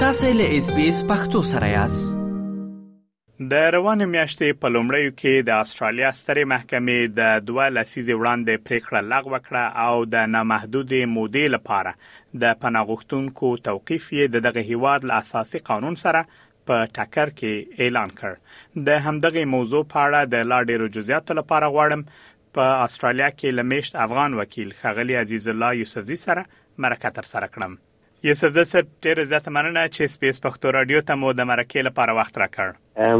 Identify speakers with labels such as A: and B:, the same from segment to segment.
A: تاسو له اس بي اس پختو سره یاست
B: د روان میاشتې په لومړیو کې د استرالیا سترې محکمې د دوه لسیزې وړاندې پریکړه لغو کړه او د نامحدود مودې لپاره د پناغښتونکو توقيف یې د دغه هیواد له اساسي قانون سره په ټکر کې اعلان کړ د همدغه موضوع په اړه د لا ډیرو جزئیاتو لپاره غواړم په اسټرالیا کې له میشت افغان وکیل ښاغلي عزیز الله یوسفزي سره مرکه تر سره کړم. یوسفزی صاحب ډېره زیاته مننه چې سپیس پښتو راډیو ته مو د مرکې لپاره وخت راکړ.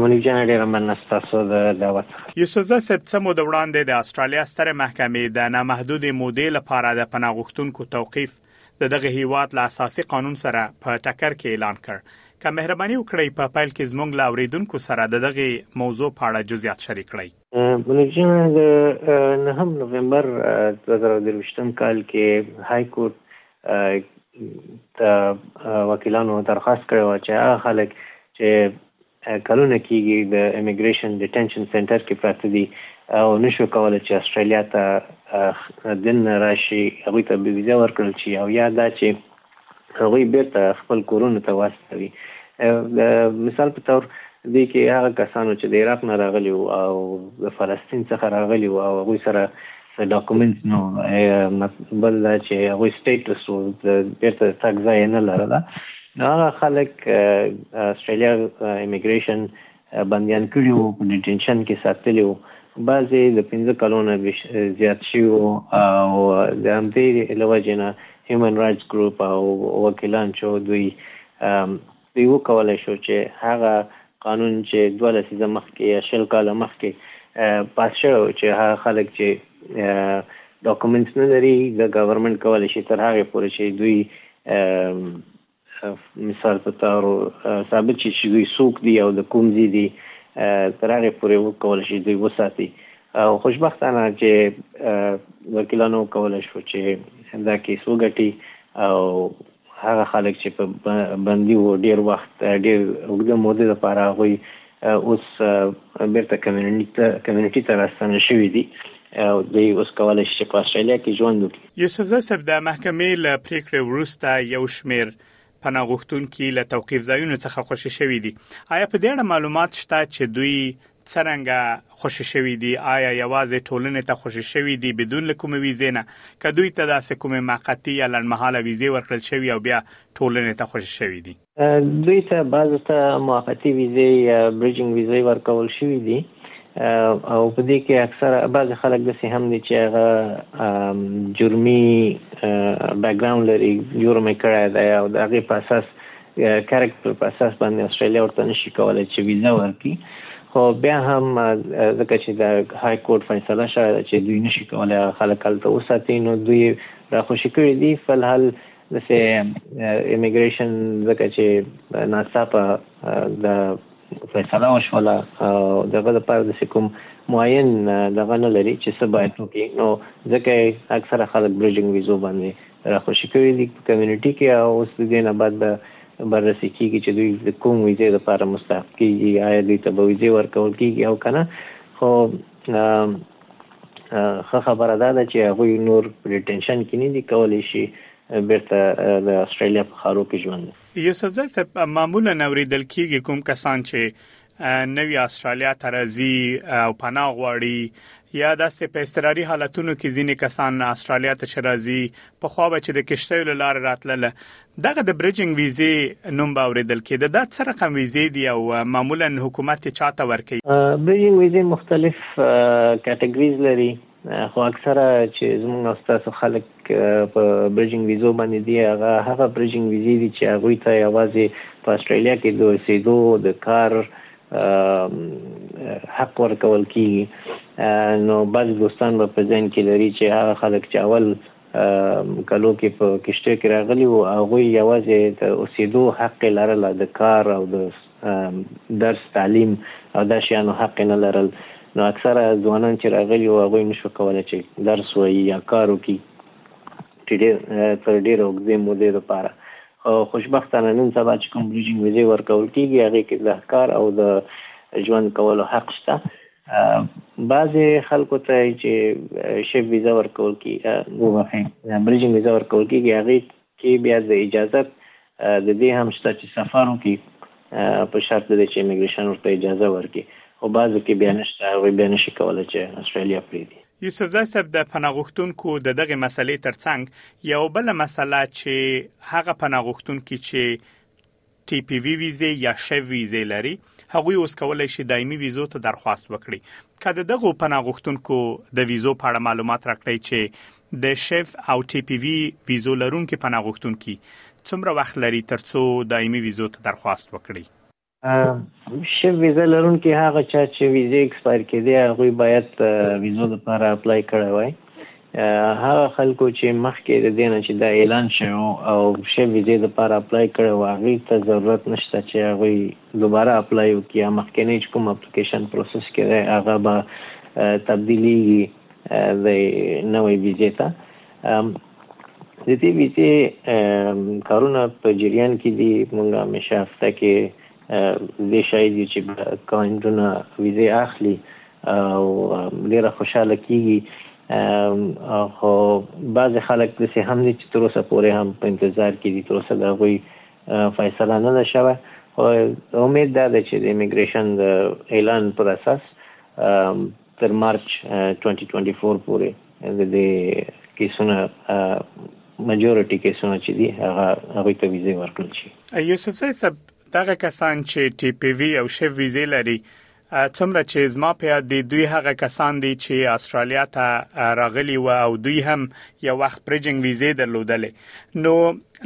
C: منیب جانه ډېره مننه ستاسو د دعوت
B: څخه. یوسفزی صاحب څه موده وړاندې د اسټرالیا سترې محکمې د نامحدودې مودې لپاره د پناه غوښتونکو توقیف د دغه هیواد له اساسي قانون سره په ټکر کې اعلان کړ. که مهرباني وکړئ په پیل کې زموږ له اوریدونکو سره د دغې موضوع په اړه جزئیات شریک کړئ.
C: بلوچستان د نهم نومبر دوه زره او درویشتم کال کې های کورټ ته وکیلانو درخواست کړی و چې هغه خلک چې کلونه کیږي د امیګریشن ډیټنشن سنټر کې پراته دي او نشو کولای چې استرالیا ته دن راشي هغوی ته به ویزه ورکړل شي او یا دا چې هغوی بیرته خپل کورونو ته واستوي د مثال په تور دې کې هغه کسانو چې د عراق نه راغلي وو او د فلسطین څخه راغلي وو او هغوی سره د ډاکومنټس نو بل دا چې هغوی سټیټس وو د بیرته تګ ځای نه لرله نو هغه خلک استرالیا امیګریشن بندیان کړي وو، په ډیټینشن کې ساتلي وو، بعضې یې له پنځه کلو نه زیات شوي وو او د همدې له وجې نه هیومن رایټس ګروپ او وکیلان چې وو دوی دوی وکولای شو چې هغه قانون چې دوه لسیزه مخکې یا شل کاله مخکې پاس شوی و چې هغه خلک چې ډاکومنټس نه لري د ګورنمنټ کولی شي تر هغې پورې چې دوی مثال په طور ثابت شي چې دوی څوک دي او د کوم ځي دي تر هغې پورې وکول شي دوی وساتي او خوشبختانه چې وکیلانو وکول شو چې دا کیس وګټي او هغه خلک چې په بندي وو ډیر وخت ډیر اوږده موده لپاره هغوی اوس بیرته کمیونټي ته راستانه شوي دي او دوی اوس کولای شي چې په اسټرالیا کې ژوند وکړي.
B: یوسفزی صاحب د محکمې له پریکړې وروسته یو شمیر پناه غوښتونکي له توقیف ځایونو څخه خوشې شوي دي، ایا په دې اړه معلومات شته چې دوی څرنګه خوشې شوي دي؟ ایا یوازې ټولنې ته خوشې شوي دي بدون له کومې ویزې نه؟ که دوی ته داسې کومې مؤقتي یا لنډمهاله ویزې ورکړل شوي او بیا ټولنې ته خوشې شوي دي؟
C: دوی ته بعضو ته موقتي ویزې یا بریجنګ ویزې ورکول شوي دي او په دې کې اکثره بعضې خلک داسې هم دي چې هغه جرمي بیکګراوند لري جرم یې کړی دی او د هغې په اساس کریکټر په اساس باندې استرالیا ورته نشي کولی چې ویزه ورکړي خو بیا هم ځکه چې د های کورټ فیصله شوې ده چې دوی نشي کولی هغه خلک هلته وساتي نو دوی راخوشي کړي دي فلحال د سه ایمیګریشن ځکه چې ناڅاپه د فیصله وشوله او دغه لپاره د کوم معین دغه نه لري چې څه باید وکړي نو ځکه اکثره خلک برجنګ ویزو باندې راخوشي کوي د کمیونټي کې او اوس د دې نه بعد به بررسي کیږي چې دوی د کوم ویزې لپاره مستحق کیږي آیا دوی ته به ویزې ورکول کیږي او کنه خو ښه خبره دا ده چې هغوی نور په ډیټنشن کې نه دي کولی شي بیرته د استرالیا په خارو کې ژوند
B: یوسفزی صاحب معمولا اوریدل کیږي کوم کسان چې نوی استرالیا ته راځي او پناه غواړي یا داسې په استراري حالتونو کې ځینې کسان استرالیا ته چې راځي په خو به چې د کشته لار راتلله دغه د بريجنګ ويزې نوم به اورېدل کېده، دا څه رقم ويزې دي او معمولا حکومت يې چا
C: ته ورکوي؟ بريجنګ ويزې مختلف کټګريز لري، خو اکثره چې زموږ او ستاسو خلک په بريجنګ ويزو باندې دي، هغه هغه بريجنګ ويزې دي چې هغوی ته يوازې په اسټراليا کې د اوسېدو، د کار حق ورکول کېږي، نو بعضې دوستان به په ذهن کې لري چې هغه خلک چې اول کلو کې په کشتیو کې راغلي وو، هغوی یوازې د اوسېدو حق یې لرله، د کار او د درس، تعلیم او دا شیانو حق یې نه لرل، نو اکثره ځوانان چې راغلي وو، هغوی نه شو کولای چې درس ووایي یا کار وکړي تر ډېره اوږدې مودې لپاره، خو خوشبختانه نن سبا چې کوم بریجینګ ویزې ورکول کېږي، هغې کې د کار او د ژوند کولو حق شته. بعضې خلکو ته چې شیف ویزه ورکول کی وبخښئ بریجنګ ویزه ورکول کیږي هغې کې بیا د اجازت د دې هم شته چې سفر وکړي په شرط د دې چې امیګریشن ورته اجازه ورکړي خو بعضو کې بیا نشته هغوی بیا نشي کولی چې اسټرالیا پریږدي.
B: یوسفزی صاحب د پناه غوښتونکو د دغې مسلې ترڅنګ یوه بله مسله چې هغه پناه غوښتونکي چې ټي پي وي ویزې یا شف ویزې لري هغوی اوس کولی شي دایمي ویزو ته درخواست وکړي که د دغو پناه غوښتونکو د ویزو په اړه معلومات راکړئ چې د شف او ټي پي وي ویزو لرونکي پناه غوښتونکي څومره وخت لري ترڅو دایمي ویزو ته درخواست وکړي.
C: شف ویزه لرونکي هغه چا چې ویزې ایکسپایر کیدې هغوی باید ویزو لپاره اپلای کړی وای. هغه خلکو چې مخکې د دې نه چې دا اعلان شوی و او شه ویزې لپاره اپلای کړی و هغوی ته ضرورت نشته چې هغوی دوباره اپلای وکړي یا مخکنی چې کوم اپلیکیشن پروسس کې دی هغه به تبدیلیږي د نوې ویزې ته د دې ویزې کارونه په جریان کې دي موږ همیشه هفته کې دی شاید وي چې کاینډونه ویزې اخلي او ډیره خوشاله کیږي خو بعضې خلک داسې هم دي چې تر اوسه پورې هم په انتظار کې دي تر اوسه د هغوی فیصله نه ده شوه خو امید دا ده چې د امیګریشن د اعلان پر اساس تر مارچ دوه زره او دوه ویشت پورې د دې کیسونو مجورټي کیسونه چې دي هغه هغوی ته ویزې ورکړل شي.
B: یوسفزی صاحب دغه کسان چې ټي پي وي او شف ویزې لري څومره چې زما په یاد دي دوی هغه کسان دي چې استرالیا ته راغلي وه او دوی هم یو وخت پریجنګ ویزې درلودلې نو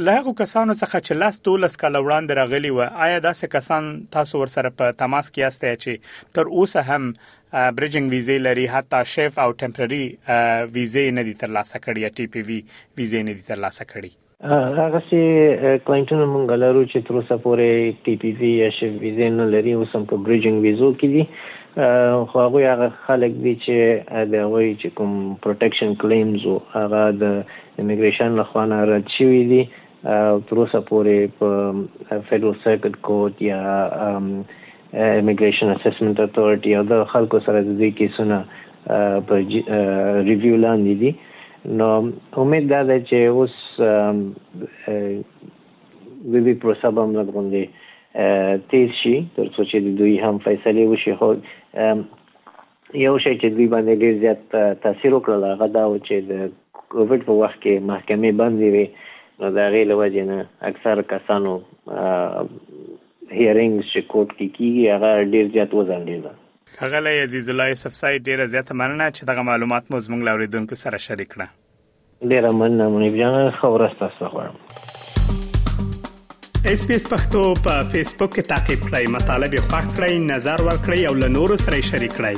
B: له هغو کسانو څخه چې لس دولس کاله وړاندې راغلي وه ایا داسې کسان تاسو ورسره په تماس کې یاستئ چې تر اوسه هم برجنګ ویزې لري حتی شیف او ټمپرري ویزې نه دي ترلاسه کړي یا ټي پی وي ویزې نه دي ترلاسه کړي.
C: هغه سي کلاینټونه مونږ لرو چې تر اوسه پورې ټي پی وي یا شیف ویزې نه لري اوس هم په برجنګ ویزو کې دي خو هغوی هغه خلک دي چې د هغوی چې کوم پروټیکشن کلیمز وو هغه د امیګریشن له خوا نه رد شوي دي او تر اوسه پورې په فیډرل سرکټ کورټ یا امیګریشن اسسمنټ اتورټي او د خلکو سره د دوی کیسونه په ریویو لاندې دي نو امید دا ده چې اوس د دې پروسه به هم لږغوندې تیز شي تر څو چې د دوی هم فیصلې وشي خو یو شی چې دوی باندې ډیر زیات تاثیر وکړل هغه دا و چې د کوویډ په وخت کې محکمې بندې وي نو د هغې له وجې نه اکثر کسانو هیرینګز چې کورټ کې کیږي هغه ډیر زیات وځنډېده
B: ښاغلی عزیز الله یوسف صاحب ډیره زیاته مننه چې دغه معلومات مو زموږ له اورېدونکو سره شریک کړه.
C: ډیره مننه منیب جان ښه ورځ تاسو غواړم
B: اس پی اس پختو په فیسبوک کې تا کې پلی مطلب یو فاک کړئ نظر ور کړئ او له نورو سره شریک کړئ